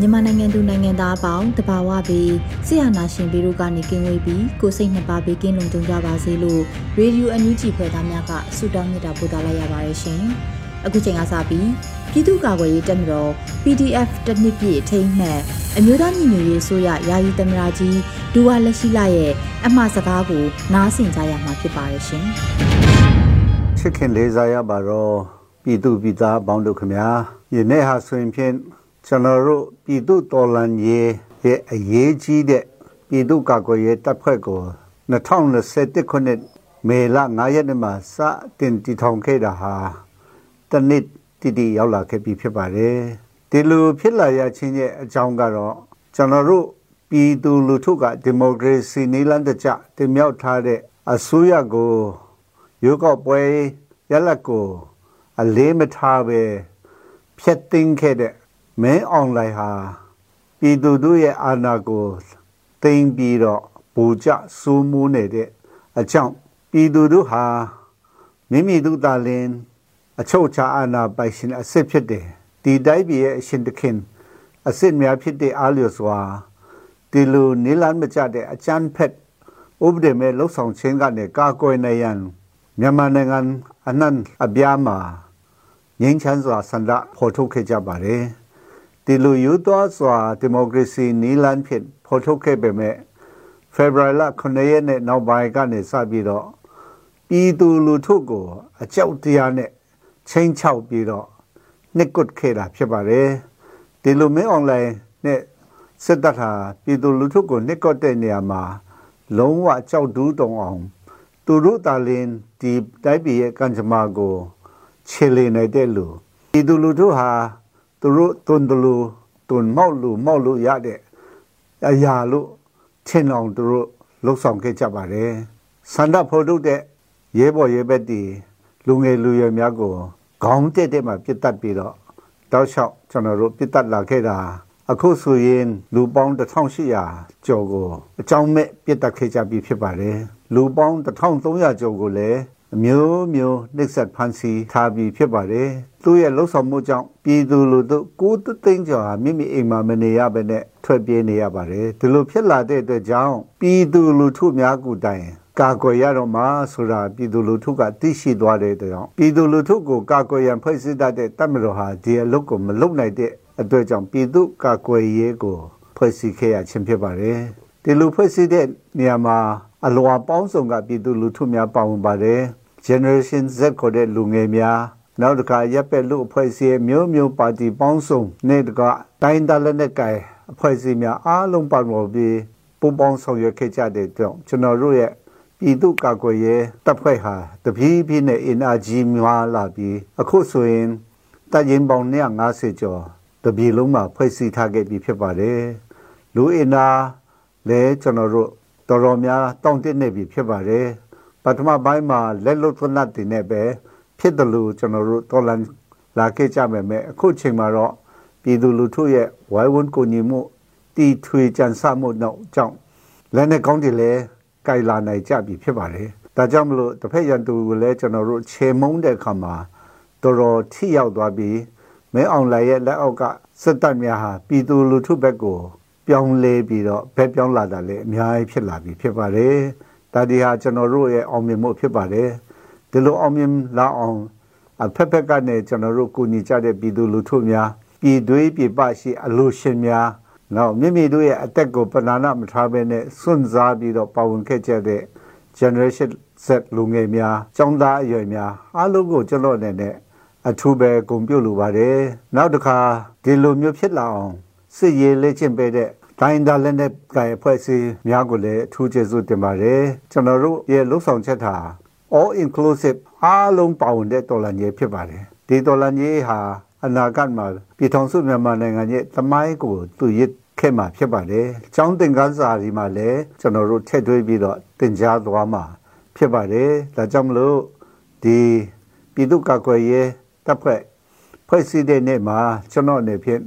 မြန်မာနိုင်ငံသူနိုင်ငံသားအပေါင်းတဘာဝပြီးဆရာနာရှင်ပြီးတို့ကနေကင်းဝေးပြီးကိုစိတ်နှစ်ပါးပြီးကင်းလုံးကြုံကြပါစေလို့ရေဒီယိုအန်ယူဂျီဖွဲ့သားများကဆုတောင်းမြတ်တာပို့သလိုက်ရပါတယ်ရှင်။အခုချိန်ကစပြီးပြည်သူ့ကာကွယ်ရေးတပ်မတော် PDF တနစ်ပြည့်ထိမ့်မှတ်အမျိုးသားညီညွတ်ရေးဆိုရယာယီသမရာကြီးဒူဝါလက်ရှိလာရဲ့အမှားစကားကိုနားဆင်ကြရမှာဖြစ်ပါတယ်ရှင်။ချစ်ခင်လေးစားရပါတော့ပြည်သူပြည်သားပေါင်းတို့ခင်ဗျာယနေ့ဟာဆိုရင်ဖြင့် ကျွန်တော်တို့ပြည်သူတော်လှန်ရေးရဲ့အရေးကြီးတဲ့ပြည်သူ့ကာကွယ်ရေးတပ်ဖွဲ့ကို2021ခုနှစ်မေလ9ရက်နေ့မှာစတင်တည်ထောင်ခဲ့တာဟာတနစ်တည်တည်ရောက်လာခဲ့ပြီဖြစ်ပါတယ်ဒီလိုဖြစ်လာရခြင်းရဲ့အကြောင်းကတော့ကျွန်တော်တို့ပြည်သူလူထုကဒီမိုကရေစီနည်းလမ်းတကျတင်မြှောက်ထားတဲ့အစိုးရကိုရွေးကောက်ပွဲရလဒ်ကို အလေးမထားပဲဖျက်သိမ်းခဲ့တဲ့ မင်းအွန်လိုင်းဟာပြည်သူတို့ရဲ့အာဏာကိုသိမ်းပြီးတော့ဘူကြစိုးမိုးနေတဲ့အကြောင်းပြည်သူတို့ဟာမိမိတို့သာလင်အချုပ်ချာအာဏာပိုင်ရှင်အစ်စ်ဖြစ်တယ်ဒီတိုင်းပြည်ရဲ့အရှင်သခင်အစ်စ်များဖြစ်တဲ့အားလျော်စွာဒီလိုနိလန်မကြတဲ့အချမ်းဖက်ဥပဒေမဲ့လှုပ်ဆောင်ခြင်းကနေကာကွယ်နိုင်ရန်မြန်မာနိုင်ငံအနှံ့အပြားမှာငြိမ်းချမ်းစွာဆန္ဒဖော်ထုတ်ခဲ့ကြပါတယ် ဒီလိုယူသောစွာဒီမိုကရေစီနီလန်ဖြစ်ဖော်ထုတ်ခဲ့ပေမဲ့ဖေဖော်ဝါရီလ9ရက်နေ့နောက်ပိုင်းကနေစပြီးတော့ပြည်သူလူထုကိုအကြောက်တရားနဲ့ချင်းချောက်ပြီးတော့နှစ်ကွတ်ခဲ့တာဖြစ်ပါတယ်ဒီလိုမင်းအွန်လိုင်းနဲ့စစ်တပ်ဟာပြည်သူလူထုကိုနှစ်ကွတ်တဲ့နေရာမှာလုံးဝကြောက်ဒူးတုံအောင်သူတို့တာလင်ဒီတိုက်ပြည်ရဲ့ကံကြမ္မာကိုခြေလေနေတဲ့လူပြည်သူလူထုဟာ သူတို့တွန်တလူတွန်မောက်လူမောက်လူရတဲ့အရာလို့ထင်အောင်သူတို့လှုပ်ဆောင်ခဲ့ကြပါတယ်ဆန္ဒဖော်ထုတ်တဲ့ရဲဘော်ရဲဘက်တီလူငယ်လူရွယ်များကိုခေါင်းတက်တက်မှပြစ်တတ်ပြီးတော့တောက်လျှောက်ကျွန်တော်တို့ပြစ်တတ်လာခဲ့တာအခုဆိုရင်လူပေါင်း1800ကျော်ကိုအကြောင်းမဲ့ပြစ်တက်ခဲ့ကြပြီးဖြစ်ပါတယ်လူပေါင်း1300ကျော်ကိုလည်း အမျိုးမျိုးနှိပ်စက်ဖန်ဆီးထားပြီးဖြစ်ပါတယ်သူ့ရဲ့လှုပ်ဆောင်မှုကြောင့်ပြည်သူလူထုကိုးသိန်းကျော်ဟာမိမိအိမ်မှာမနေရဘဲနဲ့ထွက်ပြေးနေရပါတယ်ဒီလိုဖြစ်လာတဲ့အတွက်ကြောင့်ပြည်သူလူထုများကူတိုင်ကာကွယ်ရတော့မှာဆိုတာပြည်သူလူထုကသိရှိသွားတဲ့အတွက်ကြောင့်ပြည်သူလူထုကိုကာကွယ်ရန်ဖွဲ့စည်းတတ်တဲ့တပ်မတော်ဟာဒီအလုပ်ကိုမလုပ်နိုင်တဲ့အတွက်ကြောင့်ပြည်သူကာကွယ်ရေးကိုဖွဲ့စည်းခဲ့ရခြင်းဖြစ်ပါတယ်ဒီလိုဖွဲ့စည်းတဲ့နေရာမှာအလွာပေါင်းစုံကပြည်သူလူထုများပါဝင်ပါတယ် generation Z ခေါ်တဲ့လူငယ်များနောက်တစ်ခါရပ်ပက်လူအဖွဲ့အစည်းမျိုးမျိုးပါတီပေါင်းစုံနဲ့တကတိုင်းဒါလက်နဲ့ကိုင်အဖွဲ့အစည်းများအားလုံးပါဝင်ပြီးပူပေါင်းဆောင်ရွက်ခဲ့ကြတဲ့အတွက်ကျွန်တော်တို့ရဲ့ပြည်သူ့ကာကွယ်ရေးတပ်ဖွဲ့ဟာတပြေးပြေးနဲ့အင်အားကြီးများလာပြီးအခုဆိုရင်တပ်ရင်းပေါင်း150ကျော်တပြေးလုံးမှာဖွဲ့စည်းထားခဲ့ပြီးဖြစ်ပါတယ်လူအင်အားလည်းကျွန်တော်တို့တော်တော်များတောင့်တနေပြီဖြစ်ပါတယ်ပ ထမပိုင်းမှာလက်လွတ်သနတ်တင်နေပဲဖြစ်တယ်လို့ကျွန်တော်တို့တော်လန်လာခဲ့ကြမယ်မဲ့အခုချိန်မှာတော့ပြည်သူလူထုရဲ့ဝိုင်းဝန်းကိုညီမှုတီထွေကြံစမှုနောက်ကြောင့်လက်နဲ့ကောင်းတယ်လဲကြိုင်လာနိုင်ကြပြီဖြစ်ပါတယ်ဒါကြောင့်မလို့တစ်ဖက်ရန်သူကိုလည်းကျွန်တော်တို့ခြေမုံတဲ့အခါမှာတော်တော်ထိရောက်သွားပြီးမဲအောင်လိုက်ရဲ့လက်အောက်ကစစ်တပ်များဟာပြည်သူလူထုဘက်ကိုပြောင်းလဲပြီးတော့ဘက်ပြောင်းလာတာလည်းအများကြီးဖြစ်လာပြီဖြစ်ပါတယ် ဒါဒီဟာကျွန်တော်တို့ရဲ့အောင်မြင်မှုဖြစ်ပါတယ်ဒီလိုအောင်မြင်လာအောင်အဖက်ဖက်ကနေကျွန်တော်တို့ကူညီကြတဲ့ပြည်သူလူထုများပြည်သွေးပြည်ပရှိအလို့ရှင်များနောက်မိမိတို့ရဲ့အသက်ကိုပဏာနာမထားဘဲနဲ့စွန့်စားပြီးတော့ပါဝင်ခဲ့ကြတဲ့ generation Z လူငယ်များចောင်းသားအရွယ်များအားလုံးကိုကျွန်တော်အနေနဲ့အထူးပဲဂုဏ်ပြုလိုပါတယ်နောက်တစ်ခါဒီလိုမျိုးဖြစ်လာအောင်စစ်ရေးလေ့ကျင့်ပေးတဲ့ တိုင်းဒါလည်းနဲ့ကံဖွဲ့စည်းများကိုလည်းအထူးကျေးဇူးတင်ပါတယ်ကျွန်တော်တို့ရဲ့လှုပ်ဆောင်ချက်ဟာ all inclusive အားလုံးပါဝင်တဲ့တော်လှန်ရေးဖြစ်ပါတယ်ဒီတော်လှန်ရေးဟာအနာဂတ်မှာပြည်ထောင်စုမြန်မာနိုင်ငံရဲ့သမိုင်းကိုသူရစ်ခဲ့မှာဖြစ်ပါတယ်။ကျောင်းသင်ခန်းစာဒီမှာလည်းကျွန်တော်တို့ထည့်သွင်းပြီးတော့သင်ကြားသွားမှာဖြစ်ပါတယ်။ဒါကြောင့်မလို့ဒီပြည်သူ့ကာကွယ်ရေးတပ်ဖွဲ့ဖွဲ့စည်းတဲ့နေ့မှာကျွန်တော်အနေဖြင့်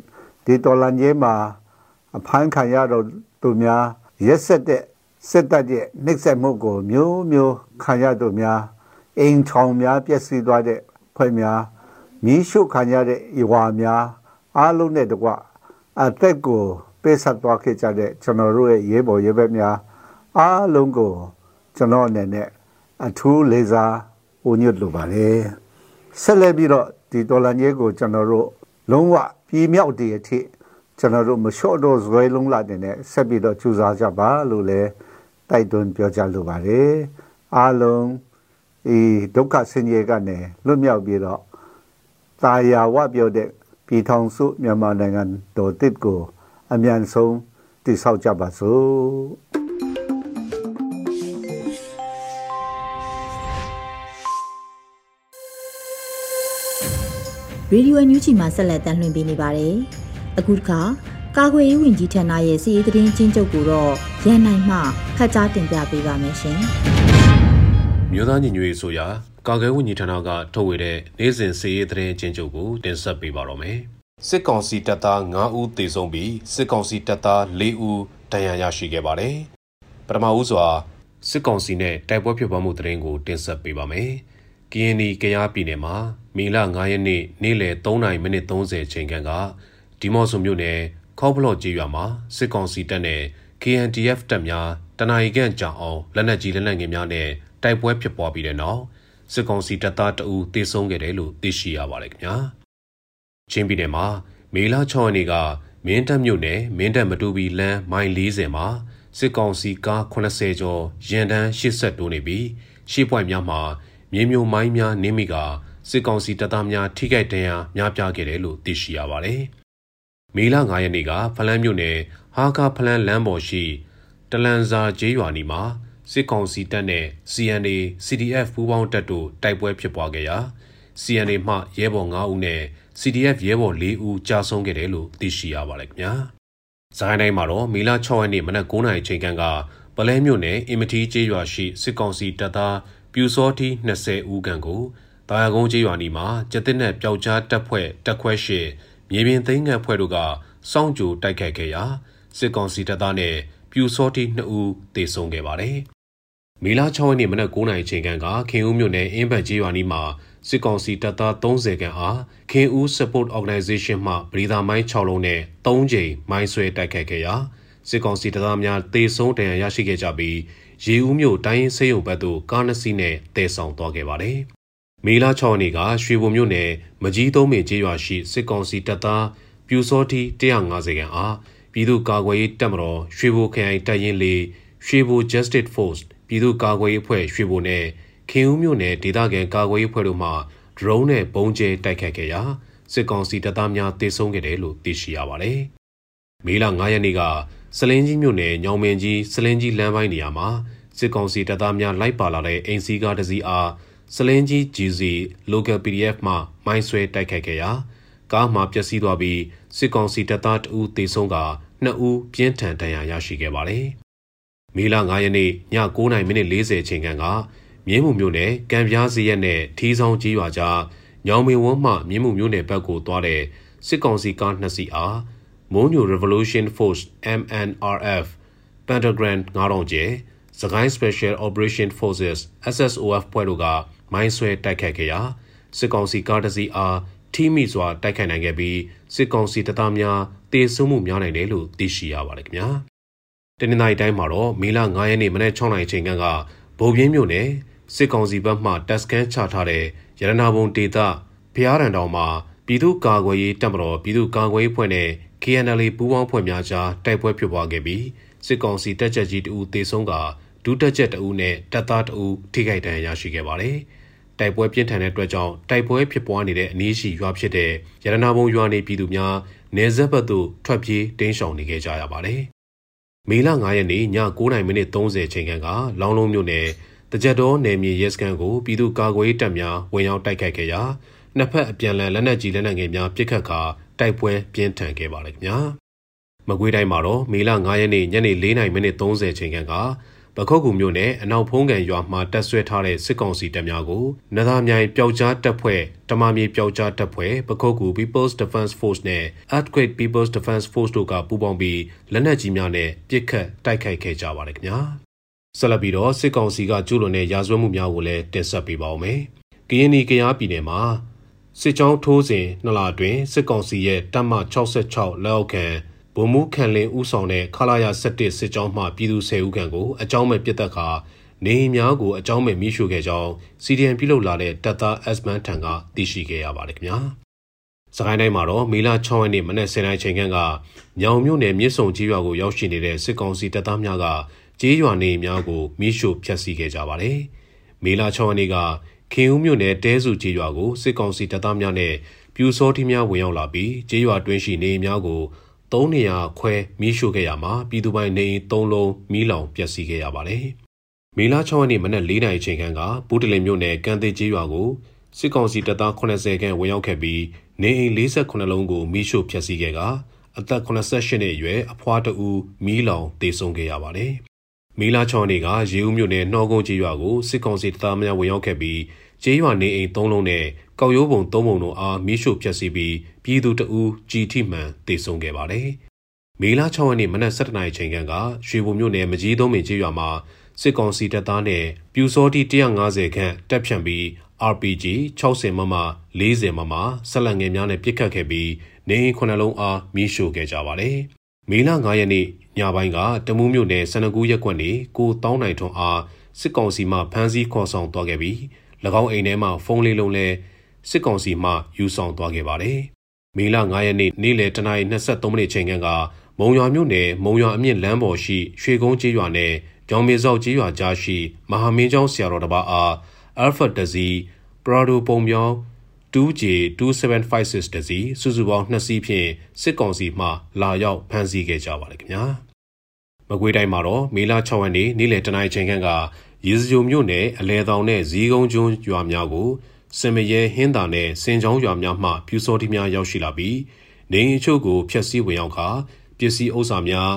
ဒီတော်လန်ရေးမှာ အဖမ်းခံရတော့သူများရက်ဆက်တဲ့စစ်တပ်ရဲ့နှိပ်စက်မှုကိုမျိုးမျိုးခံရသူများအိမ်ချောင်များပျက်စီးသွားတဲ့ဖွဲ့များမီးရှို့ခံရတဲ့ဤဝါများအားလုံးနဲ့တကွအသက်ကိုပေးဆက်သွားခဲ့ကြတဲ့ကျွန်တော်တို့ရဲ့ရေးပေါ်ရေးဘက်များအားလုံးကိုကျွန်တော်အနေနဲ့အထူးလေးစားဦးညွတ်လိုပါတယ်ဆက်လက်ပြီးတော့ဒီဒေါ်လာကြီးကိုကျွန်တော်တို့လုံးဝပြည်မြောက်တည်အထိ ကျွန်တော်တို့မလျှော့တော့ဇွဲလုံးလာတဲ့နဲ့ဆက်ပြီးတော့ကြိုးစားကြပါလို့လည်းတိုက်တွန်းပြောကြားလိုပါတယ်အားလုံးဒီဒုက္ခဆင်းရဲကနေလွတ်မြောက်ပြီးတော့တာယာဝပြောတဲ့ပြည်ထောင်စုမြန်မာနိုင်ငံတော်တစ်ကိုအမြန်ဆုံးတည်ဆောက်ကြပါစို့ရေဒီယိုအန်ယူဂျီမှာဆက်လက်တမ်းလွှင့်ပေးနေပါတယ်။ အခုတစ်ခါကာကွယ်ရေးဝန်ကြီးဌာနရဲ့စီရေးသတင်းချင်းချုပ်ကိုတော့ရန်နိုင်မှဖတ်ကြားတင်ပြပေးပါမယ်ရှင်။မြို့သားညီညွတ်ရေးဆိုရာကာကွယ်ဝန်ကြီးဌာနကထုတ်ဝေတဲ့နေ့စဉ်စီရေးသတင်းချင်းချုပ်ကိုတင်ဆက်ပေးပါတော့မယ်။စစ်ကောင်စီတပ်သား9ဦးသေဆုံးပြီးစစ်ကောင်စီတပ်သား4ဦးဒဏ်ရာရရှိခဲ့ပါတယ်။ပထမဦးစွာစစ်ကောင်စီနဲ့တိုက်ပွဲဖြစ်ပွားမှုသတင်းကိုတင်ဆက်ပေးပါမယ်။ KNY ကရားပြည်နယ်မှာမေလ9ရက်နေ့နေ့လယ်3:30မိနစ်30ချိန်ခန့်က ဒီမော့ဆိုမြို့နယ်ခေါဖလော့ကျေးရွာမှာစစ်ကောင်စီတပ်နဲ့ KNDF တပ်များတနအီခန့်ကြာအောင်လက်နက်ကြီးလက်နက်ငယ်များနဲ့တိုက်ပွဲဖြစ်ပွားပြီးတဲ့နောက်စစ်ကောင်စီတပ်သားတအူတေဆုံးခဲ့တယ်လို့သိရှိရပါတယ်ခင်ဗျာချင်းပြည်နယ်မှာမေလ6ရက်နေ့ကမင်းတပ်မြို့နယ်မင်းတပ်မတူပီလမ်းမိုင်40မှာစစ်ကောင်စီကား80ကျော်ရန်တန်း80တိုးနေပြီးရှေ့ပွိုင်များမှာမြေမြုံမိုင်းများနင်းမိကစစ်ကောင်စီတပ်သားများထိခိုက်ဒဏ်ရာများပြားခဲ့တယ်လို့သိရှိရပါတယ်။ မေလ9ရက်နေ့ကဖလန်းမြို့နယ်ဟာကာဖလန်းလမ်းပေါ်ရှိတလန်ဇာကျေးရွာနီမှာစစ်ကောင်စီတပ်နဲ့ CNA CDF ပူးပေါင်းတပ်တို့တိုက်ပွဲဖြစ်ပွားခဲ့ရာ CNA မှရဲဘော်9ဦးနဲ့ CDF ရဲဘော်4ဦးကြာဆုံးခဲ့တယ်လို့သိရှိရပါတယ်ခင်ဗျာ။ဇိုင်းတိုင်းမှာတော့မေလ6ရက်နေ့မနက်9:00နာရီချိန်ကပလဲမြို့နယ်အင်မတီကျေးရွာရှိစစ်ကောင်စီတပ်သားပြူစောတီ20ဦးခန့်ကိုတာယာကုန်းကျေးရွာနီမှာကျက်တစ်နဲ့ပျောက်ကြားတပ်ဖွဲ့တပ်ခွဲရှိ မြေပြင်သိမ်းငံဖွဲ့တို့ကစောင့်ကြိုတိုက်ခိုက်ခဲ့ရာစစ်ကောင်စီတပ်သားနဲ့ပြူစောတီ2ဦးသေဆုံးခဲ့ပါတယ်။မေလ6ရက်နေ့မနက်9:00နာရီချိန်ကခင်ဦးမြို့နယ်အင်းဘတ်ကျေးရွာနီမှာစစ်ကောင်စီတပ်သား30ခန့်အားခင်ဦး Support Organization မှပရိသာမိုင်း6လုံးနဲ့3ကြိမ်မိုင်းဆွဲတိုက်ခိုက်ခဲ့ရာစစ်ကောင်စီတပ်သားများတေဆုံးဒဏ်ရာရရှိခဲ့ကြပြီးရေဦးမြို့တိုင်းဆေးရုံဘက်သို့ကားနှစ်စီးနဲ့တည်ဆောင်သွားခဲ့ပါတယ်။ မေလ6ရက်နေ့ကရွှေဘုံမြို့နယ်မကြီးသုံးပင်ကျေးရွာရှိစစ်ကောင်စီတပ်သားပြူစောတီ150ခန့်အားပြည်သူ့ကာကွယ်ရေးတပ်မတော်ရွှေဘိုခရိုင်တပ်ရင်းလေးရွှေဘို Justice Force ပြည်သူ့ကာကွယ်ရေးအဖွဲ့ရွှေဘိုနဲ့ခင်ဦးမြို့နယ်ဒေသခံကာကွယ်ရေးအဖွဲ့တို့မှ drone နဲ့ပုံကျဲတိုက်ခတ်ခဲ့ရာစစ်ကောင်စီတပ်သားများတေဆုံးခဲ့တယ်လို့သိရှိရပါတယ်။မေလ9ရက်နေ့ကစလင်းကြီးမြို့နယ်ညောင်မင်းကြီးစလင်းကြီးလမ်းပိုင်းနေရာမှာစစ်ကောင်စီတပ်သားများလိုက်ပါလာတဲ့အိမ်စီကားတစ်စီးအား စလင်းကြီး GC Local PDF မှမိုင်းဆွဲတိုက်ခိုက်ခဲ့ရာကားမှာပျက်စီးသွားပြီးစစ်ကောင်စီတပ်သားတဦးသေဆုံးကနှစ်ဦးပြင်းထန်ဒဏ်ရာရရှိခဲ့ပါတယ်။မေလ9ရက်နေ့ည9:40မိနစ်40ချိန်ခန့်ကမြင်းမှုမြို့နယ်ကံပြားစီရက်နဲ့ထီးဆောင်ကြီးရွာကြားညောင်မင်းဝန်းမှမြင်းမှုမြို့နယ်ဘက်ကိုသွားတဲ့စစ်ကောင်စီကားနှစ်စီးအားမုံညို Revolution Force MNRF Pentagram 9000ကျဲစကိုင်း Special Operation Forces SSOF ဖွဲ့တို့က မိုင်းဆွဲတိုက်ခတ်ခဲ့ရာစစ်ကောင်စီကားတစ်စီးအားထိမိစွာတိုက်ခိုက်နိုင်ခဲ့ပြီးစစ်ကောင်စီတပ်သားများတေဆုံးမှုများနိုင်တယ်လို့သိရှိရပါတယ်ခင်ဗျာတနင်္လာရီတိုင်းမှာတော့မေလ9ရက်နေ့မနက်6:00နာရီချိန်ကဗိုလ်ပြင်းမြို့နယ်စစ်ကောင်စီဘက်မှတပ်စခန်းချထားတဲ့ရတနာဘုံဒေသဖျားရန်တောင်မှာပြည်သူ့ကာကွယ်ရေးတပ်မတော်ပြည်သူ့ကာကွယ်ရေးဖွဲ့နဲ့ KNL ပူးပေါင်းဖွဲ့များကြားတိုက်ပွဲဖြစ်ပွားခဲ့ပြီးစစ်ကောင်စီတပ်ချက်ကြီးတဦးတေဆုံးကဒုတက်ချက်တဦးနဲ့တပ်သားတဦးထိခိုက်ဒဏ်ရာရရှိခဲ့ပါတယ်။ တိုက်ပွဲပြင်းထန်တဲ့အတွက်ကြောင့်တိုက်ပွဲဖြစ်ပွားနေတဲ့အနည်းရှိရွာဖြစ်တဲ့ရတနာဘုံရွာနေပြည်သူများနေဆက်ဘက်သို့ထွက်ပြေးတင်းရှောင်နေခဲ့ကြရပါတယ်။မေလ9ရက်နေ့ည9:30မိနစ်30ချိန်ခန့်ကလောင်းလုံးမြို့နယ်တကြက်တော်နယ်မြေရဲစခန်းကိုပြည်သူ့ကာကွယ်ရေးတပ်များဝင်ရောက်တိုက်ခိုက်ခဲ့ရာနှစ်ဖက်အပြန်အလှန်လက်နက်ကြီးလက်နက်ငယ်များပစ်ခတ်ကာတိုက်ပွဲပြင်းထန်ခဲ့ပါလေခင်ဗျာ။မကွေးတိုင်းမှာတော့မေလ9ရက်နေ့ညနေ4:30မိနစ်30ချိန်ခန့်က ပခုတ်ကူမြို့နယ်အနောက်ဖုံးကန်ရွာမှာတက်ဆွဲထားတဲ့စစ်ကောင်စီတပ်များကိုနသာမြိုင်ပျောက်ကြားတပ်ဖွဲ့တမမြေပျောက်ကြားတပ်ဖွဲ့ပခုတ်ကူ People's Defense Force နဲ့ Earthquake People's Defense Force တို့ကပူးပေါင်းပြီးလက်နက်ကြီးများနဲ့ပစ်ခတ်တိုက်ခိုက်ခဲ့ကြပါတယ်ခင်ဗျာဆက်လက်ပြီးတော့စစ်ကောင်စီကကျူးလွန်တဲ့ရာဇဝတ်မှုများကိုလည်းတင်ဆက်ပေးပါဦးမယ်။ကရင်နီကရားပြည်နယ်မှာစစ်ကြောင်းထိုးစဉ်နှစ်လအတွင်းစစ်ကောင်စီရဲ့တပ်မ66လက်အောက်ခံ ဗိုလ်မှူးခန့်လင်းဦးဆောင်တဲ့ခလာရ17စစ်ကြောင်းမှပြည်သူ10ဦးခန့်ကိုအကြောင်းမဲ့ပစ်တက်ခါနေအိမ်များကိုအကြောင်းမဲ့မိရှုခဲ့ကြောင်းစီဒီအန်ပြုလုပ်လာတဲ့တပ်သားအက်စ်မန်ထံကသိရှိခဲ့ရပါတယ်ခင်ဗျာ။စကိုင်းတိုင်းမှာတော့မေလ6ရက်နေ့မနေ့10:00နာရီချိန်ခန့်ကညောင်မြို့နယ်မြစ်ဆုံကြီးရွာကိုရောက်ရှိနေတဲ့စစ်ကောင်စီတပ်သားများကကြေးရွာနေအိမ်များကိုမိရှုဖျက်ဆီးခဲ့ကြပါတယ်။မေလ6ရက်နေ့ကခင်ဦးမြို့နယ်တဲစုကြေးရွာကိုစစ်ကောင်စီတပ်သားများနဲ့ပြူစောတိများဝင်ရောက်လာပြီးကြေးရွာတွင်းရှိနေအိမ်များကို ၃နေရာခွဲမီးရှို့ခဲ့ရမှာပြည်သူပိုင်နေအိမ်၃လုံးမီးလောင်ပျက်စီးခဲ့ရပါတယ်။မေလ6ရက်နေ့မနက်၄နာရီချိန်ခန့်ကဘူးတလင်မြို့နယ်ကမ်းသေးကျေးရွာကိုစစ်ကောင်စီတပ်သား80ခန့်ဝင်ရောက်ခဲ့ပြီးနေအိမ်48လုံးကိုမီးရှို့ဖျက်ဆီးခဲ့ကအသက်88နှစ်အရွယ်အဖွားတဦးမီးလောင်တေဆုံးခဲ့ရပါတယ်။မီလာချောင်းတွေကရေဦးမြို့နယ်နှောကုန်းကျေးရွာကိုစစ်ကောင်စီတပ်သားများဝင်ရောက်ခဲ့ပြီး ကျေးရွာနေအိမ်၃လုံးနဲ့ကောက်ရိုးပုံ၃ပုံတို့အားမီးရှို့ဖျက်ဆီးပြီးပြည်သူတအူးကြည်ထိမှန်တေဆုံးခဲ့ပါတယ်။မေလ6ရက်နေ့မနက်7:00နာရီချိန်ခန့်ကရွှေဘုံမြို့နယ်မကြီးသုံးပင်ကျေးရွာမှာစစ်ကောင်စီတပ်သားနဲ့ပြူစောတိ150ခန့်တပ်ဖြန့်ပြီး RPG 60မမ40မမဆက်လက်ငယ်များနဲ့ပစ်ခတ်ခဲ့ပြီးနေအိမ်ခုနှလုံးအားမီးရှို့ခဲ့ကြပါတယ်။မေလ9ရက်နေ့ညပိုင်းကတမူးမြို့နယ်စနကူးရက်ကွက်နေကိုတောင်းနိုင်ထွန်းအားစစ်ကောင်စီမှဖမ်းဆီးခေါ်ဆောင်သွားခဲ့ပြီး၎ င်းအိမ်ထဲမှာဖုန်းလေးလုံးလဲစစ်ကောင်စီမှယူဆောင်သွားခဲ့ပါတယ်။မေလ9ရက်နေ့နေ့လယ်တနာရီ23မိနစ်ချိန်ကမုံရွာမြို့နယ်မုံရွာအမြင့်လမ်းပေါ်ရှိရွှေကုန်းကျေးရွာနယ်ကြောင်မေဆောက်ကျေးရွာကြားရှိမဟာမင်းကျောင်းဆရာတော်တစ်ပါးအား Alpha တစီ Prado ပုံပြောင်း 2J 2756 တစီစုစုပေါင်း2စီးဖြင့်စစ်ကောင်စီမှလာရောက်ဖမ်းဆီးခဲ့ကြပါတယ်ခင်ဗျာ။မကွေးတိုင်းမှာတော့မေလ6ရက်နေ့နေ့လယ်တနာရီချိန်ခန့်က ရေစကြိုမြို့နယ်အလဲတောင်နဲ့ဇီးကုန်းကျွန်းရွာများကိုစင်မရဲဟင်းတာနဲ့စင်ချောင်းရွာများမှပြူစောတိများရောက်ရှိလာပြီးနေအချို့ကိုဖျက်ဆီးဝင်ရောက်ခါပစ္စည်းဥစ္စာများ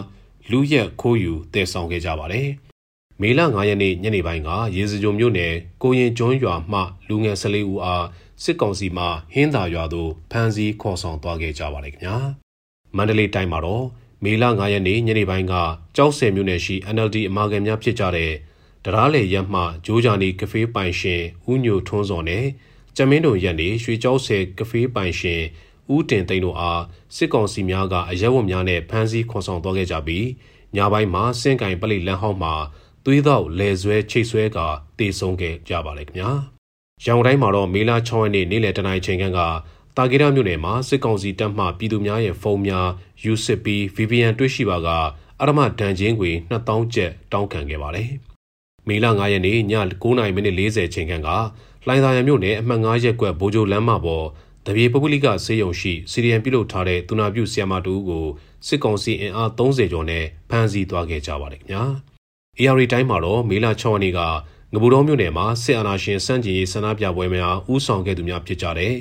လူရက်ခိုးယူတည်ဆောင်ခဲ့ကြပါတယ်။မေလ9ရက်နေ့ညနေပိုင်းကရေစကြိုမြို့နယ်ကိုရင်ကျွန်းရွာမှလူငယ်14ဦးအားစစ်ကောင်စီမှဟင်းသာရွာသို့ဖမ်းဆီးခေါ်ဆောင်သွားခဲ့ကြပါတယ်ခင်ဗျာ။မန္တလေးတိုင်းမှာတော့မေလ9ရက်နေ့ညနေပိုင်းကကြောက်ဆယ်မြို့နယ်ရှိ NLD အမာခံများဖြစ်ကြတဲ့ တရားလေရက်မှဂျိုးဂျာနီကဖေးပိုင်ရှင်ဦးညိုထွန်းစော်နဲ့ကျမင်းတို့ရက်နေရွှေကျောက်ဆယ်ကဖေးပိုင်ရှင်ဦးတင်သိန်းတို့အားစစ်ကောင်စီများကအရက်ဝတ်များနဲ့ဖမ်းဆီးခွန်ဆောင်သွားခဲ့ကြပြီးညပိုင်းမှာစင့်ကင်ပလိလန်းဟောင်းမှာသွေးတော့လဲဆွဲချိတ်ဆွဲကတေဆုံးခဲ့ကြပါလေခင်ဗျာ။ရောင်တိုင်းမှာတော့မေလာ6ရက်နေ့နေ့လယ်တနာရီချိန်ခန့်ကတာဂီရမြို့နယ်မှာစစ်ကောင်စီတပ်မှပြည်သူများရဲ့ဖုန်းများယူစစ်ပြီး VPN တွေ့ရှိပါကအရမဒဏ်ချင်းခွေ2000ကျပ်တောင်းခံခဲ့ပါတယ်။ မေလ9ရက်နေ့ည9:40မိနစ်40ချိန်ခန့်ကလှိုင်သာယာမြို့နယ်အမှတ်9ရပ်ကွက်ဘိုးကျိုလမ်းမပေါ်တပြေပုဂ္ဂလိကဆေးရုံရှိစီရီယံပြုလုပ်ထားတဲ့သူနာပြုဆီယမတူကိုစစ်ကောင်စီအင်အား30ကျော်နဲ့ဖမ်းဆီးသွားခဲ့ကြပါတယ်ခင်ဗျာ။ AR တိုင်းမှာတော့မေလ6ရက်နေ့ကငပူတော်မြို့နယ်မှာစစ်အာဏာရှင်စန့်ကျင်ရေးဆန္ဒပြပွဲများဥဆောင်ခဲ့သူများဖြစ်ကြတဲ့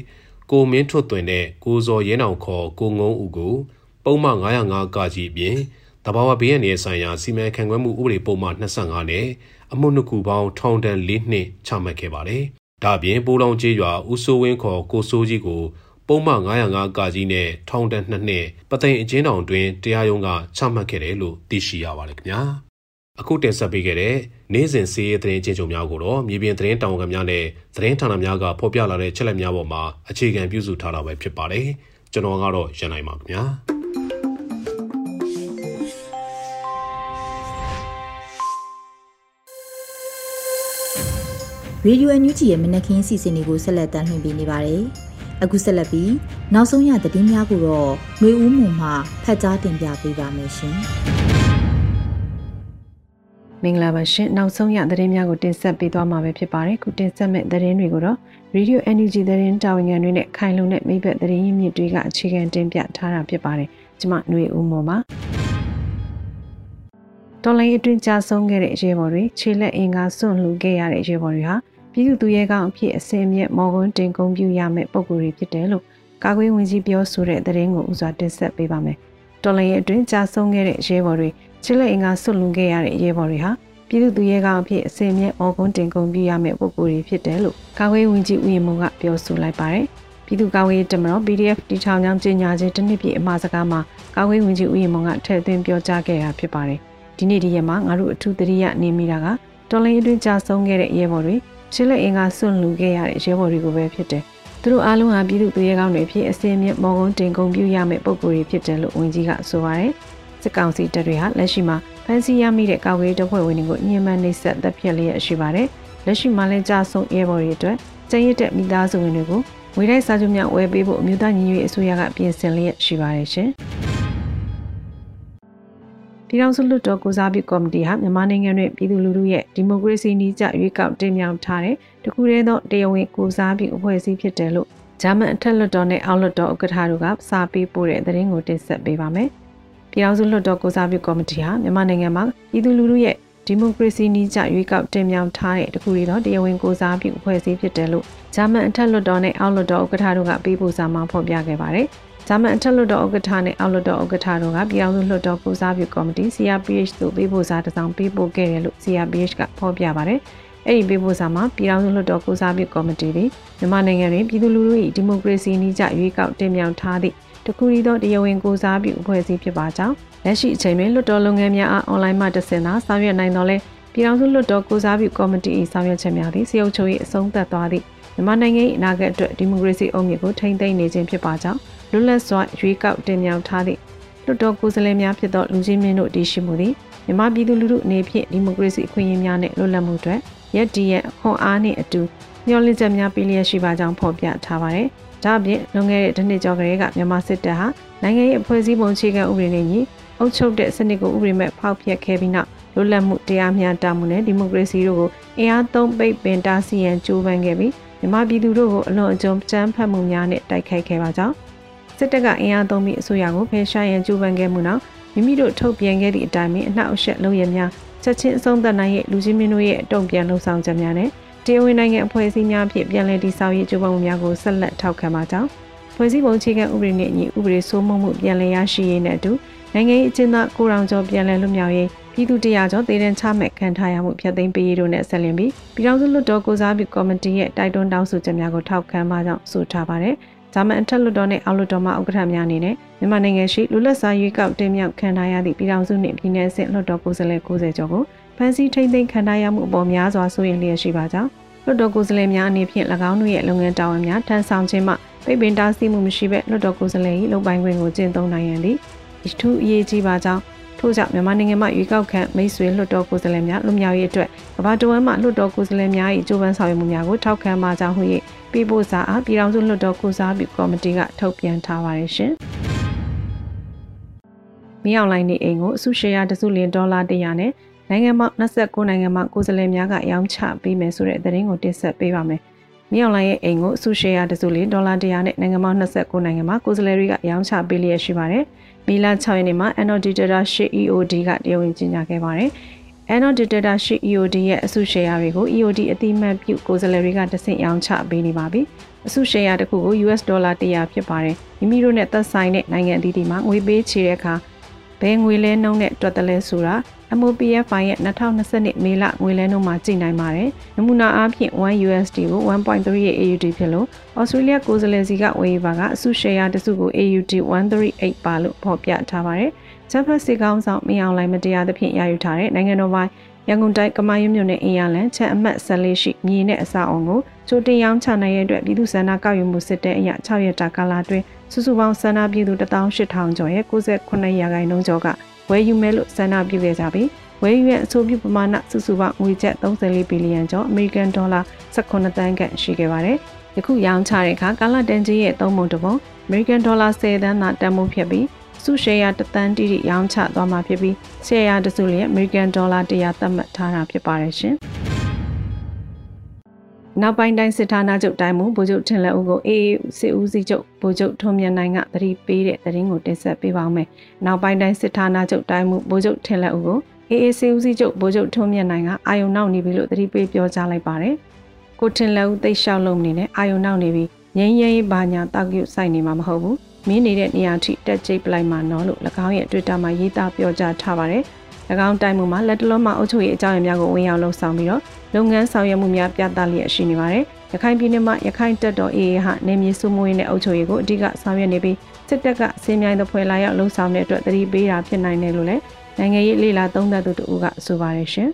ကိုမင်းထွတ်သွင်နဲ့ကိုဇော်ရဲနောင်ခေါ်ကိုငုံဦးကိုပုံမှန်905ကကြီးအပြင်တဘာဝဘေးရန်ရဲ့ဆိုင်ရာစီမံခန့်ခွဲမှုဥပဒေပုံမှန်25နဲ့ အမှုနှစ်ခုပေါင်းထောင်ဒဏ်၄နှစ်ချမှတ်ခဲ့ပါတယ်။ဒါ့အပြင်ပိုးလောင်ကျေးရွာဦးစိုးဝင်းခေါ်ကိုစိုးကြီးကိုပုံမှန်905ကကြီးနဲ့ထောင်ဒဏ်2နှစ်ပသိမ်အကျဉ်းထောင်တွင်တရားရုံးကချမှတ်ခဲ့တယ်လို့သိရှိရပါတယ်ခင်ဗျာ။အခုတင်ဆက်ပေးခဲ့တဲ့နေ့စဉ်စီးရဲသတင်းချင်းချုပ်များကိုတော့မြေပြင်သတင်းတောင်ကများနဲ့သတင်းဌာနများကဖော်ပြလာတဲ့ချက်လက်များပေါ်မှာအခြေခံပြုစုထားတာပဲဖြစ်ပါတယ်။ကျွန်တော်ကတော့ရန်နိုင်ပါခင်ဗျာ။ ရေဒီယိုအန်ယူဂျီရဲ့မနက်ခင်းစီစဉ်တွေကိုဆက်လက်တင်ပြနေပါတယ်။အခုဆက်လက်ပြီးနောက်ဆုံးရသတင်းများကိုတော့နှွေဦးမှုမှဖတ်ကြားတင်ပြပေးပါမယ်ရှင်။မင်္ဂလာပါရှင်။နောက်ဆုံးရသတင်းများကိုတင်ဆက်ပေးသွားမှာပဲဖြစ်ပါတယ်။ခုတင်ဆက်မယ့်သတင်းတွေကိုတော့ Radio Energy သတင်းတာဝန်ခံတွေနဲ့ခိုင်လုံတဲ့မိဘသတင်းရင်းမြစ်တွေကအခြေခံတင်ပြထားတာဖြစ်ပါတယ်။ကျွန်မနှွေဦးမှုပါတော်လိုင်းအတွင်းကြာဆုံးခဲ့တဲ့ရေဘော်တွေခြေလက်အင်ကာစွန့်လှူခဲ့ရတဲ့ရေဘော်တွေဟာ ပြည်သူသူရဲကောင်းအဖြစ်အစင်မြက်မော်ကွန်းတင်ကုန်းပြုရမယ့်ပုံကိုယ်တွေဖြစ်တယ်လို့ကာကွယ်ဝင်ကြီးပြောဆိုတဲ့သတင်းကိုဥစွာတင်ဆက်ပေးပါမယ်တော်လိုင်းအတွင်းကြာဆုံးခဲ့တဲ့ရေပေါ်တွေခြေလက်အင်္ဂါစွန့်လွန်ခဲ့ရတဲ့ရဲဘော်တွေဟာပြည်သူသူရဲကောင်းအဖြစ်အစင်မြဲအော်ကွန်းတင်ကုန်ပြရမယ့်ပုဂ္ဂိုလ်တွေဖြစ်တယ်လို့ကာကွယ်ဝင်ကြီးဦးရင်မုံကပြောဆိုလိုက်ပါတယ်။ပြည်သူကာကွယ်ရေးတမတော် PDF တီထောင်ကြောင်းကြေညာခြင်းတစ်နှစ်ပြည့်အမှားစကားမှာကာကွယ်ဝင်ကြီးဦးရင်မုံကထည့်သွင်းပြောကြားခဲ့တာဖြစ်ပါတယ်။ဒီနေ့ဒီရက်မှာငါတို့အထူးသတိရနေမိတာကတော်လိုင်းအတွင်းကြာဆုံးခဲ့တဲ့ရဲဘော်တွေ ရှစ်လက်အင်ကစွန့်လူခဲ့ရတဲ့ရဲဘော်တွေကိုပဲဖြစ်တယ်။သူတို့အားလုံးဟာပြည်သူသူရဲကောင်းတွေဖြစ်အစင်မြင့်မော်ကွန်းတင်ကုန်ပြရမယ့်ပုဂ္ဂိုလ်တွေဖြစ်တယ်လို့ဝန်ကြီးကဆိုပါတယ်။စစ်ကောင်စီတပ်တွေဟာလက်ရှိမှာဖမ်းဆီးရမိတဲ့ကာကွယ်ရေးတပ်ဖွဲ့ဝင်တွေကိုညှဉ်းပန်းနှိပ်စက်တပ်ဖြတ်လျက်ရှိပါတယ်။လက်ရှိမှာလည်းကြာဆုံးရဲဘော်တွေအတွက်ကျန်းရတဲ့မိသားစုဝင်တွေကိုငွေတိုက်စာချုပ်များဝယ်ပေးဖို့အမျိုးသားညီညွတ်ရေးအစိုးရကပြင်ဆင်လျက်ရှိပါတယ်ရှင်။ ပြည်ထောင်စုလွှတ်တော်ကိုစားပြုကော်မတီဟာမြန်မာနိုင်ငံတွင်ပြည်သူလူထုရဲ့ဒီမိုကရေစီနည်းကျရွေးကောက်တင်မြှောက်ထားတဲ့တခုတည်းသောတရားဝင်ကိုစားပြုအဖွဲ့အစည်းဖြစ်တယ်လို့ဂျာမန်အထက်လွှတ်တော်နဲ့အောက်လွှတ်တော်ဥက္ကဋ္ဌတို့ကစာပေးပို့တဲ့သတင်းကိုတင်ဆက်ပေးပါမယ်။ပြည်ထောင်စုလွှတ်တော်ကိုစားပြုကော်မတီဟာမြန်မာနိုင်ငံမှာပြည်သူလူထုရဲ့ဒီမိုကရေစီနည်းကျရွေးကောက်တင်မြှောက်ထားတဲ့တခုရီတော့တရားဝင်ကိုစားပြုအဖွဲ့အစည်းဖြစ်တယ်လို့ဂျာမန်အထက်လွှတ်တော်နဲ့အောက်လွှတ်တော်ဥက္ကဋ္ဌတို့ကပေးပို့စာမှာဖော်ပြခဲ့ပါတယ်။ ဂျာမန်အထက်လွှတ်တော်ဥက္ကဋ္ဌနဲ့အောက်လွှတ်တော်ဥက္ကဋ္ဌတို့ကပြည်ထောင်စုလွှတ်တော်ကိုစားပြုကော်မတီ CRPH သို့ပေးပို့စာတစ်စောင်ပေးပို့ခဲ့တယ်လို့ CRPH ကဖော်ပြပါတယ်။အဲ့ဒီပေးပို့စာမှာပြည်ထောင်စုလွှတ်တော်ကိုစားပြုကော်မတီသည်မြန်မာနိုင်ငံတွင်ပြည်သူလူထု၏ဒီမိုကရေစီနည်းကျရွေးကောက်တင်မြှောက်ထားသည့်တခုရီသောတရားဝင်ကိုစားပြုအဖွဲ့အစည်းဖြစ်ပါကြောင်းလက်ရှိအချိန်တွင်လွှတ်တော်လုပ်ငန်းများအားအွန်လိုင်းမှတဆင့်သာဆောင်ရွက်နိုင်တော်လဲပြည်ထောင်စုလွှတ်တော်ကိုစားပြုကော်မတီ၏ဆောင်ရွက်ချက်များသည်စီအုပ်ချုပ်ရေးအဆုံးသတ်သွားသည့်မြန်မာနိုင်ငံ၏အနာဂတ်အတွက်ဒီမိုကရေစီအုံမြစ်ကိုထိန်းသိမ်းနေခြင်းဖြစ်ပါကြောင်း လွတ်လပ်စွာရွေးကောက်တင်မြှောက်ထားသည့်လွှတ်တော်ကိုယ်စားလှယ်များဖြစ်သောလူကြီးမင်းတို့တည်ရှိမှုသည်မြန်မာပြည်သူလူထုအနေဖြင့်ဒီမိုကရေစီအခွင့်အရေးများနှင့်လွတ်လပ်မှုအတွက်ရက်တည်ရဲ့အခွန်အားနှင့်အတူမျှော်လင့်ချက်များပေးလျက်ရှိပါကြောင်းဖော်ပြထားပါတယ်။ဒါ့အပြင်လွန်ခဲ့တဲ့တစ်နှစ်ကျော်ကလေးကမြန်မာစစ်တပ်ဟာနိုင်ငံရေးအဖွဲ့အစည်းပုံအခြေခံဥပဒေနဲ့ညီအုပ်ချုပ်တဲ့စနစ်ကိုဥပဒေမဲ့ဖောက်ဖျက်ခဲ့ပြီးနောက်လွတ်လပ်မှုတရားမျှတမှုနဲ့ဒီမိုကရေစီတို့ကိုအင်အားသုံးပိတ်ပင်တားဆီးရန်ကြိုးပမ်းခဲ့ပြီးမြန်မာပြည်သူတို့ကိုအလွန်အကျွံကြမ်းဖက်မှုများနဲ့တိုက်ခိုက်ခဲ့ပါကြောင်း စစ်တပ်ကအင်အားသုံးပြီးအစိုးရကိုဖယ်ရှားရန်ကြိုးပမ်းခဲ့မှုနောက်မိမိတို့ထုတ်ပြန်ခဲ့သည့်အတိုင်းအနှောက်အယှက်လုပ်ရများချက်ချင်းအဆုံးသတ်နိုင်ရဲ့လူချင်းမင်းတို့ရဲ့အတုံ့ပြန်လှုံ့ဆော်ချက်များနဲ့တရားဝင်နိုင်ငံအဖွဲ့အစည်းများဖြင့်ပြန်လည်တည်ဆောက်ရေးကြိုးပမ်းမှုများကိုဆက်လက်ထောက်ခံပါကြောင်းဖွဲ့စည်းပုံအခြေခံဥပဒေနဲ့အညီဥပဒေစိုးမိုးမှုပြန်လည်ရရှိရေးနဲ့အတူနိုင်ငံရေးအကျဉ်းသားကိုရောင်ကျော်ပြန်လည်လွတ်မြောက်ရေးပြည်သူတရားကျော်တည်တဲ့ချမဲ့ခံထားရမှုဖျက်သိမ်းပေးရေးတို့နဲ့ဆက်လင်းပြီးပြည်ထောင်စုလွှတ်တော်ကိုစားပြုကော်မတီရဲ့တိုက်တွန်းတောင်းဆိုချက်များကိုထောက်ခံပါကြောင်းဆိုထားပါတယ်။ ဂျာမန်အထက်လွှတ်တော်နဲ့အောက်လွှတ်တော်မှဥက္ကဋ္ဌများအနေနဲ့မြန်မာနိုင်ငံရှိလူလက်စားရွေးကောက်တင်မြှောက်ခံထားရသည့်ပြည်ထောင်စုနှင့်ပြည်내အဆင့်လွှတ်တော်ကိုယ်စားလှယ်90ကျော်ကိုဖမ်းဆီးထိန်းသိမ်းခံထားရမှုအပေါ်များစွာစိုးရိမ်လျက်ရှိပါကြောင်းလွှတ်တော်ကိုယ်စားလှယ်များအနေဖြင့်၎င်းတို့ရဲ့လုပ်ငန်းတာဝန်များထမ်းဆောင်ခြင်းမှပိတ်ပင်တားဆီးမှုမရှိဘဲလွှတ်တော်ကိုယ်စားလှယ်၏လုပ်ပိုင်ခွင့်ကိုကျင့်သုံးနိုင်ရန်သည်အထူးအရေးကြီးပါကြောင်းထို့ကြောင့်မြန်မာနိုင်ငံမှာရွေးကောက်ခံမိတ်ဆွေလွှတ်တော်ကိုယ်စားလှယ်များလူမျိုးရေးအတွက်ကမ္ဘာတဝန်းမှလွှတ်တော်ကိုယ်စားလှယ်များ၏ကြိုးပမ်းဆောင်ရွက်မှုများကိုထောက်ခံပါကြောင်းဟု၍ ပြည်ပို့စာအားပြည်ထောင်စုလွှတ်တော်ကိုစားပြုကော်မတီကထုတ်ပြန်ထားပါတယ်ရှင်။မြောင်လိုင်းနေအိမ်ကိုအစုရှယ်ယာတစုလင်ဒေါ်လာ100နဲ့နိုင်ငံပေါင်း29နိုင်ငံမှကိုယ်စားလှယ်များကရောင်းချပေးမယ်ဆိုတဲ့သတင်းကိုတင်ဆက်ပေးပါမယ်။မြောင်လိုင်းရဲ့အိမ်ကိုအစုရှယ်ယာတစုလင်ဒေါ်လာ100နဲ့နိုင်ငံပေါင်း29နိုင်ငံမှကိုယ်စားလှယ်တွေကရောင်းချပေးလျက်ရှိပါတယ်။မီလ6ရက်နေ့မှာ NOD Data 8 EOD ကတရားဝင်ကြေညာခဲ့ပါတယ်။ NOD Data 8 EOD ရဲ့အစုရှယ်ယာတွေကို EOD အတိမတ်ပြုကိုယ်စားလှယ်တွေကတဆင့်ရောင်းချပေးနေပါပြီ။အစုရှယ်ယာတစ်ခုကို US ဒေါ်လာ100ဖြစ်ပါတယ်။မိမိတို့နဲ့သက်ဆိုင်တဲ့နိုင်ငံအသီးသီးမှာငွေပေးချေတဲ့အခါဘယ်ငွေလဲနှုန်းနဲ့တွက်တယ်လဲဆိုတာ MOPF ရဲ့2022မေလငွေလဲနှုန်းမှာကြည့်နိုင်ပါတယ်။နမူနာအားဖြင့်1 USD ကို1.38 AUD ဖြစ်လို့ Australia ကိုယ်စားလှယ်စီကဝယ်ယူပါကအစုရှယ်ယာတစုကို AUD 138ပါလို့ဖော်ပြထားပါတယ်။ ဂျပန်စစ်ကောင်ဆောင်မင်းအောင်လိုင်းမတရားသဖြင့်ရယူထားတဲ့နိုင်ငံတော်ပိုင်းရန်ကုန်တိုင်းကမာရွတ်မြို့နယ်အင်ရလန်ချက်အမှတ်14ရှိမြေနဲ့အစအောင်ကိုချိုတင်ရောင်းချနိုင်တဲ့အတွက်ပြည်သူ့ဆန္ဒကောက်ယူမှုစစ်တဲ့အရာ6ရက်တာကာလအတွင်းစုစုပေါင်းဆန္ဒပြည်သူ18000ကျော်ရဲ့68ရာခိုင်နှုန်းကျော်ကဝယ်ယူမယ်လို့ဆန္ဒပြုခဲ့ကြပြီးဝယ်ယူရဲ့အဆိုပြုပမာဏစုစုပေါင်းငွေကျပ်34ဘီလီယံကျော်အမေရိကန်ဒေါ်လာ18တန်းခန့်ရှိခဲ့ပါတယ်။ယခုရောင်းချတဲ့အခါကာလတန်ကြီးရဲ့သုံးပုံတစ်ပုံအမေရိကန်ဒေါ်လာ10တန်းသာတန်ဖိုးဖြစ်ပြီး စုရှယ်ယာတသန်းတိတိရောင်းချသွားမှာဖြစ်ပြီးရှယ်ယာတစုလျက်အမေရိကန်ဒေါ်လာ100သတ်မှတ်ထားတာဖြစ်ပါတယ်ရှင်။နောက်ပိုင်းတိုင်းစစ်ဌာနချုပ်တိုင်းမှုဗိုလ်ချုပ်ထင်လက်ဦးကိုအေးစစ်ဦးစီးချုပ်ဗိုလ်ချုပ်ထွန်းမြတ်နိုင်ကသတိပေးတဲ့သတင်းကိုတင်ဆက်ပေးပါမယ်။နောက်ပိုင်းတိုင်းစစ်ဌာနချုပ်တိုင်းမှုဗိုလ်ချုပ်ထင်လက်ဦးကိုအေးအေးစစ်ဦးစီးချုပ်ဗိုလ်ချုပ်ထွန်းမြတ်နိုင်ကအာယုံနောက်နေပြီလို့သတိပေးပြောကြားလိုက်ပါတယ်။ကိုထင်လက်ဦးသိလျှောက်လုံးနေနဲ့အာယုံနောက်နေပြီငင်းရဲဘာညာတောက်ကျစိုက်နေမှာမဟုတ်ဘူး။ မင်းနေတဲ့နေရာထိတက်ကြိတ်ပလိုက်မှာနော်လို့၎င်းရဲ့ Twitter မှာရေးသားပြောကြားထားပါတယ်။၎င်းတိုင်းမှုမှာလက်တလုံးမှာအုပ်ချုပ်ရေးအကြောင်းအရာများကိုဝင်ရောက်လှုပ်ဆောင်ပြီးတော့လုပ်ငန်းဆောင်ရွက်မှုများပြသလျက်ရှိနေပါတယ်။ရခိုင်ပြည်နယ်မှာရခိုင်တပ်တော် AA ဟာနေမြေစုမွေးနဲ့အုပ်ချုပ်ရေးကိုအဓိကဆောင်ရွက်နေပြီးစစ်တပ်ကအစင်းမြိုင်းသဖွယ်လာရောက်လှုံ့ဆော်တဲ့အတွက်တတိပေးတာဖြစ်နိုင်တယ်လို့လည်းနိုင်ငံရေးလေလာသုံးသပ်သူတို့ကဆိုပါတယ်ရှင်။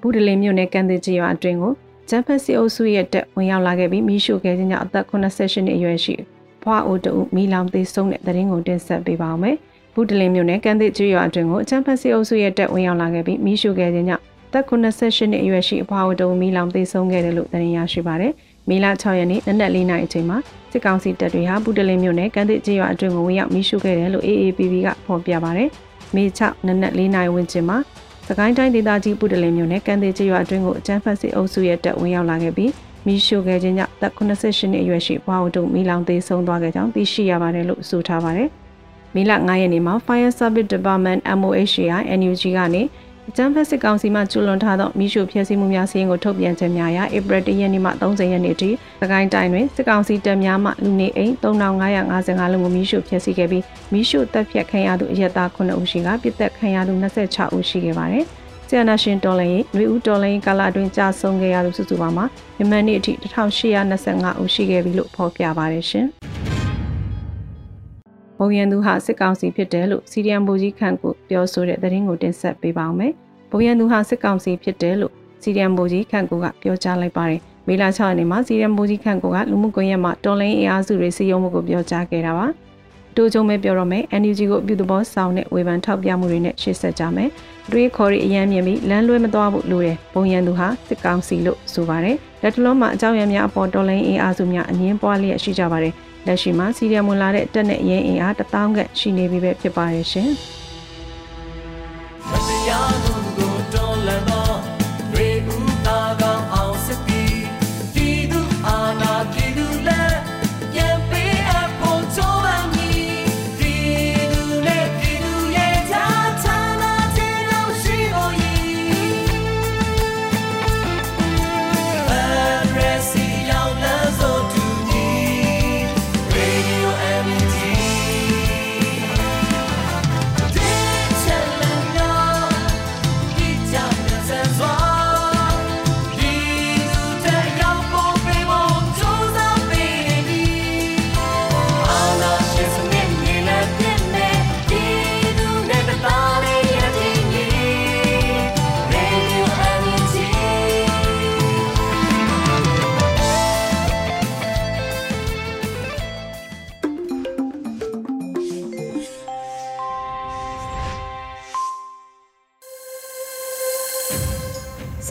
ဘူးဒလင်မြို့နယ်ကန်တဲ့ကြီးရွာအတွင်းကို ဂျမ်ဖက်စီအုပ်စုရဲ့တက်ဝင်ရောက်လာခဲ့ပြီးမိရှုခဲ့ခြင်းကြောင့်အသက်88နှစ်အရွယ်ရှိဖွားအိုတူမီလောင်သေးဆုံးတဲ့သတင်းကိုတင်ဆက်ပေးပါောင်းမယ်။ဘူးဒလင်မြို့နယ်ကန်တဲ့ကြီးရွာအတွင်းကိုဂျမ်ဖက်စီအုပ်စုရဲ့တက်ဝင်ရောက်လာခဲ့ပြီးမိရှုခဲ့ခြင်းကြောင့်သက်88နှစ်အရွယ်ရှိအဖွားအိုတူမီလောင်သေးဆုံးခဲ့တယ်လို့သတင်းရရှိပါတယ်။မေလ6ရက်နေ့နနက်၄နာရီအချိန်မှာစစ်ကောင်စီတပ်တွေဟာဘူးဒလင်မြို့နယ်ကန်တဲ့ကြီးရွာအတွင်းကိုဝင်ရောက်မိရှုခဲ့တယ်လို့ AAPP ကဖော်ပြပါတယ်။မေ6နနက်၄နာရီဝန်းကျင်မှာ စကိုင်းတိုင်းဒေသကြီးပုတလင်မြို့နယ်ကန်သေးချရွာအတွင်းကိုအကြမ်းဖက်စစ်အုပ်စုရဲ့တပ်ဝင်ရောက်လာခဲ့ပြီးမီးရှို့ခဲ့ခြင်းကြောင့်တပ်88နှစ်အရွယ်ရှိဘွားတို့မီလောင်သေးဆုံးသွားခဲ့ကြောင်းသိရှိရပါတယ်လို့ဆိုထားပါတယ်။မီလ9ရက်နေ့မှာ Fire Service Department MOHCI NUG ကနေ အကြမ်းဖက်စစ်ကောင်စီမှကျူးလွန်ထားသောမိရှုဖျက်ဆီးမှုများစီရင်ကိုထုတ်ပြန်ခြင်းများရာဧပြီ၁ရက်နေ့မှ30ရက်နေ့ထိသကိုင်းတိုင်းတွင်စစ်ကောင်စီတပ်များမှလူနေအိမ်3555လုံးကိုမိရှုဖျက်ဆီးခဲ့ပြီးမိရှုတပ်ဖြတ်ခံရသူအရက်သား9ဦးရှိကပြစ်သက်ခံရသူ26ဦးရှိခဲ့ပါတယ်။ဆီယနာရှင်တော်လိုင်းနှွေဦးတော်လိုင်းကာလအတွင်းကြာဆုံးခဲ့ရသူစုစုပေါင်းမှာမြန်မာနေ့အထိ1825ဦးရှိခဲ့ပြီလို့ဖော်ပြပါတယ်ရှင်။ ဘုံရန်သူဟာစစ်ကောင်စီဖြစ်တယ်လို့စီရီယံဘူကြီးခန့်ကိုပြောဆိုတဲ့သတင်းကိုတင်ဆက်ပေးပါောင်းမယ်။ဘုံရန်သူဟာစစ်ကောင်စီဖြစ်တယ်လို့စီရီယံဘူကြီးခန့်ကိုကပြောကြားလိုက်ပါတယ်။မေလ6ရက်နေ့မှာစီရီယံဘူကြီးခန့်ကိုကလူမှုကွန်ရက်မှာတော်လိုင်းအင်အားစုတွေစီယုံမှုကိုပြောကြားခဲ့တာပါ။တိုးကြုံမဲ့ပြောတော့မယ် NUG ကိုအပြုသဘောဆောင်တဲ့ဝေဖန်ထောက်ပြမှုတွေနဲ့ရှေ့ဆက်ကြမယ်။တွေးခေါ်ရီအရန်မြင်ပြီးလမ်းလွဲမသွားဘူးလို့တယ်။ဘုံရန်သူဟာစစ်ကောင်စီလို့ဆိုပါတယ်။လက်တလုံးမှာအကြောင်းရံများအပေါ်တော်လိုင်းအင်အားစုများအငင်းပွားလျက်ရှိကြပါတယ်။ လက်ရှိမှာစီရီယံဝင်လာတဲ့တက်နဲ့အရင်အင်အားတပေါင်းခန့်ရှိနေပြီပဲဖြစ်ပါရဲ့ရှင်။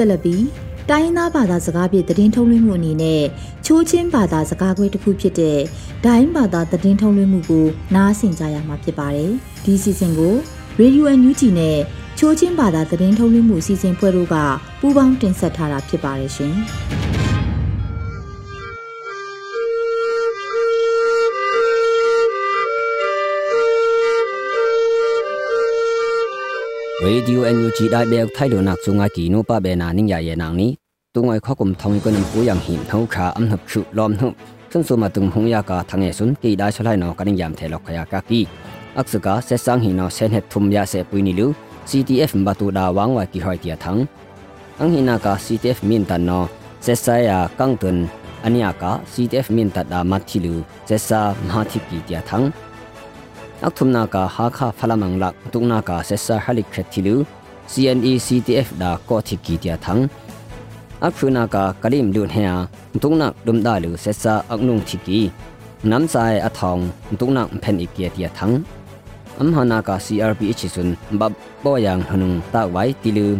ဆက်လက်ပြီးတိုင်းရင်းသားဘာသာစကားဖြင့်သတင်းထုတ်လွှင့်မှုအနေနဲ့ချိုးချင်းဘာသာစကားခွဲတစ်ခုဖြစ်တဲ့ဒိုင်းဘာသာသတင်းထုတ်လွှင့်မှုကိုနားဆင်ကြရမှာဖြစ်ပါတယ်။ဒီစီစဉ်ကို Radio NUG နဲ့ချိုးချင်းဘာသာသတင်းထုတ်လွှင့်မှုအစီအစဉ်ဖွဲ့တို့ကပူးပေါင်းတင်ဆက်ထားတာဖြစ်ပါတယ်ရှင်။ radio NUG dai bek thailo nak chunga ki no pa be na ning ya ye nang ni tungoi khokum thong ko nam pu yang him thau kha am hap chu lom nu sun su ma tung hung ya ka thange sun ki da chalai no kaning yam the lok khaya ka ki aksaka se sang hi no sen het thum ya se pui ni lu CTF mbatu da wang wa ki hoi tia thang ang hina ka CTF min tan no se sa ya kang tun ania ka CTF min ta da ma thi lu se sa ma thi ki tia thang อักทุมนาคาฮาคาฟลามังลักตุกนาคาเซซาฮัลิเคทิลู CNE CTF ดาโกทิกีเตียทังอักฟูนากากะลิมลุนเฮียตุกนักดุมดาลูเซซาอักนุงทิกีน้ำใจอทองตุกนักเพนอีเกียเตียทัง อัมหานากา CRP อิชิสุนบับปอยังหนุงตาไว้ติลือ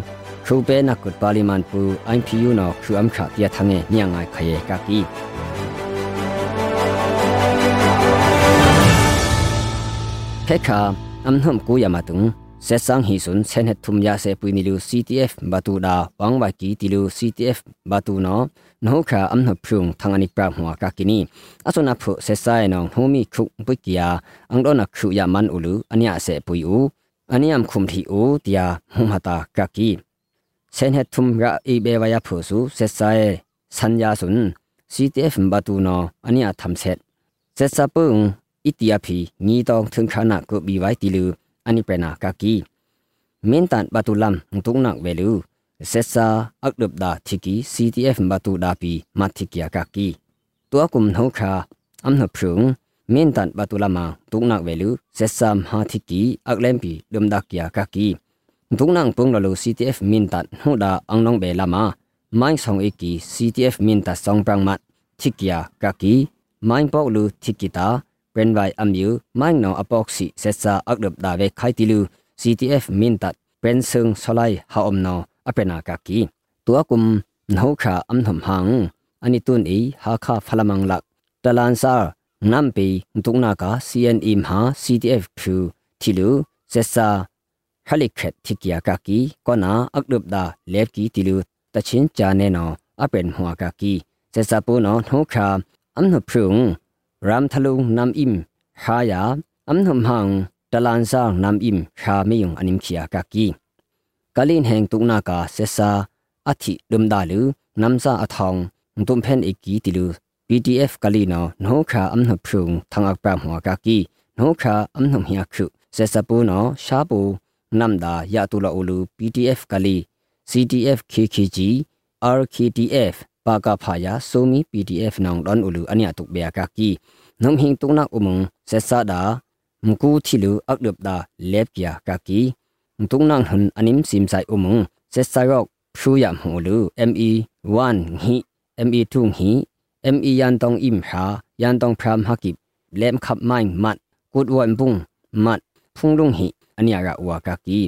ครูเปนักกุดปาลิมันปู IPU นอครูอัมขาเตียทังเงเนียงไงขยกากี phekha amnham ku yamatung se sang hi sun sen het thum ya se puini lu ctf batu da wangwa ki tilu ctf batu no no kha amna phung thangani pra hwa ka kini asona phu se sai no homi khu bukia angdona khu ya man ulu ania se pui u aniam khum thi u tia hum hata ka ki sen het thum ra e be wa ya phu su se sai san ya sun ctf batu no ania tham set se sa pung อันยาเซปุยอูอันยามคุมทีอูติยามุหตากากีเซนเฮทุมระอีเบวายาพุสุเซซายสัญญาสุน CTF บาตูนออันยาทำเสร็จเซซาปุงอิติยาพีงีตองถึงขนาดกุบีไว้ติลูอันนี้เป็นากากีมินตันบาตุลัมตุงนักเวลูเซซาอักดบดาทิกี CTF บาตุดาปีมาทิกียากากีตัวกุมโนคาอัมนพรุงมินตันบาตุลามาตุงนักเวลูเซซามฮาทิกีอักเลมปีดมดักยากากีตุงนังปุงลลู CTF มินตันฮูดาอังนองเบลามาไม่สองเอกี CTF มินตัดสองปรังมัดทิกียากากีไม่ปอกลูทิกิตา เป็นไวอัมยูไม่นออปอกซิเซซาอักดบดาเวไคติลู CTF มินตัดเป็นซึ่งสลายฮาอมนออเปนากากีตัวกุมนหูขาอัมถมหังอันนี้ตุนอีฮาคาฟลามังลักตลานซานัมปีตุงนากา CNE มหา CTF พูทิลูเซซาฮลิเคตทิกยากากีก็นาอักดบดาเลฟกีติลูตะชินจาเนนออเป็นหัวกากีเซซาปูนอหูขาอัมหพรุง ram thalu nam im haya amnam hang talan sa nam im sha meyung anim khia ka ki kalin heng tu na ka sesa athi dum da lu nam sa athong tum phen ikki tilu pdf kalino no kha amna phung thangak pra hwa ka ki no kha amna hya khu sesa pu no sha pu nam da ya tu la ulu pdf kali ctf kkg rktf ပါကဖာယာဆိုမီ PDF နောင်ဒွန်ဥလူအနိယတုဘယာကာကီနုံဟင်တုနာဥမုံဆက်ဆာဒါမကူသီလူအကလပ်ဒါလက်ပြာကာကီတုံနန်ဟန်အနိမ်စင်ဆိုင်ဥမုံဆက်ဆာရောက်ဖြူယမ်ဟူလူ ME 1ဟီ ME 2ဟီ ME ယန်တောင်အင်ဟာယန်တောင်ဖရမ်ဟာကိလမ်ခပ်မိုင်းမတ်ကုဒဝန်ပုန်မတ်ဖုန်လုံဟီအနိယရာဝါကာကီ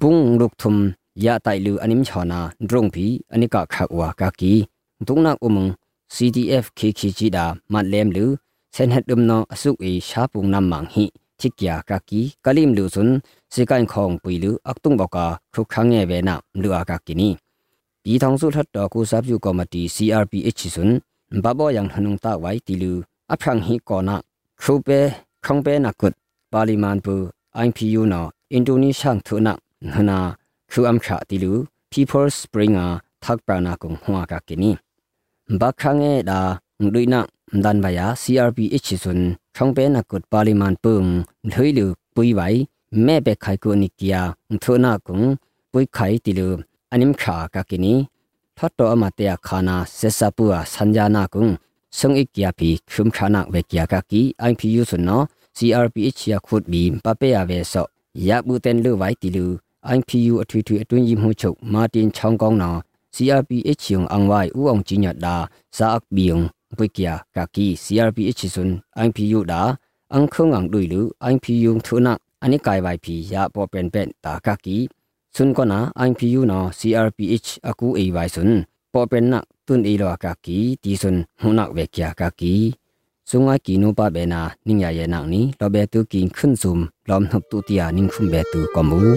ဘုံရုကထုမ်ယာတိုင်လူအနိမ်ချောနာဒရုံဖီအနိကခါဝါကာကီ ราวากากีบุงลุกทุมยาไตลูอันิมชอนาดรงพีอันิกาขักวากากีตุกนักอุมง CDF KKG ดามัดเลมลูเซนเฮดดุมนออสุกอีชาปุงนำมังหิทิกยากากีกะลิมลูซุนสิกันของปุยลูอักตุงบอกาครุขังเงเวนะลูอากากินีปีทองสุทัดดอกูซับยูกอมตี CRPH ซุนบาบอยังหนุงตาไว้ติลูอพรังหิกอนะครูเปคงเปนักกุดปาลิมานปู IPU นออินโดนีเซียทุนักหนาครูอัมชาติลู People Springer ทักปรานากุงหัวกากินี bakhange da luina dan baya crph sun thongpe na kut parliament pum lhoilu pui bai me pe khai ko nikia thona kung pui khai tilu anim kha ka kini thatto amate khana sesapua sanjana kung sung ikya pi khum khana ve kya ka ki ipu sun no crph ya khut bi pa pe ya ve so ya bu ten lu bai tilu ipu athui thui atun yi mu chuk martin chong kong na CRPH yung angwai uang chinya da saak biung wikya kaki CRPH sun ang PU da ang khung ang dui lu ang PU thuna ani kai wai pi ya po pen pen ta kaki sun ko na ang PU no CRPH aku ei wai sun po pen na tun ei lo kaki ti sun huna wekya kaki sunga kinu pa be na ningya ye nak ni lo be tu kin khun zum lom hop tu tia ning khum be tu komu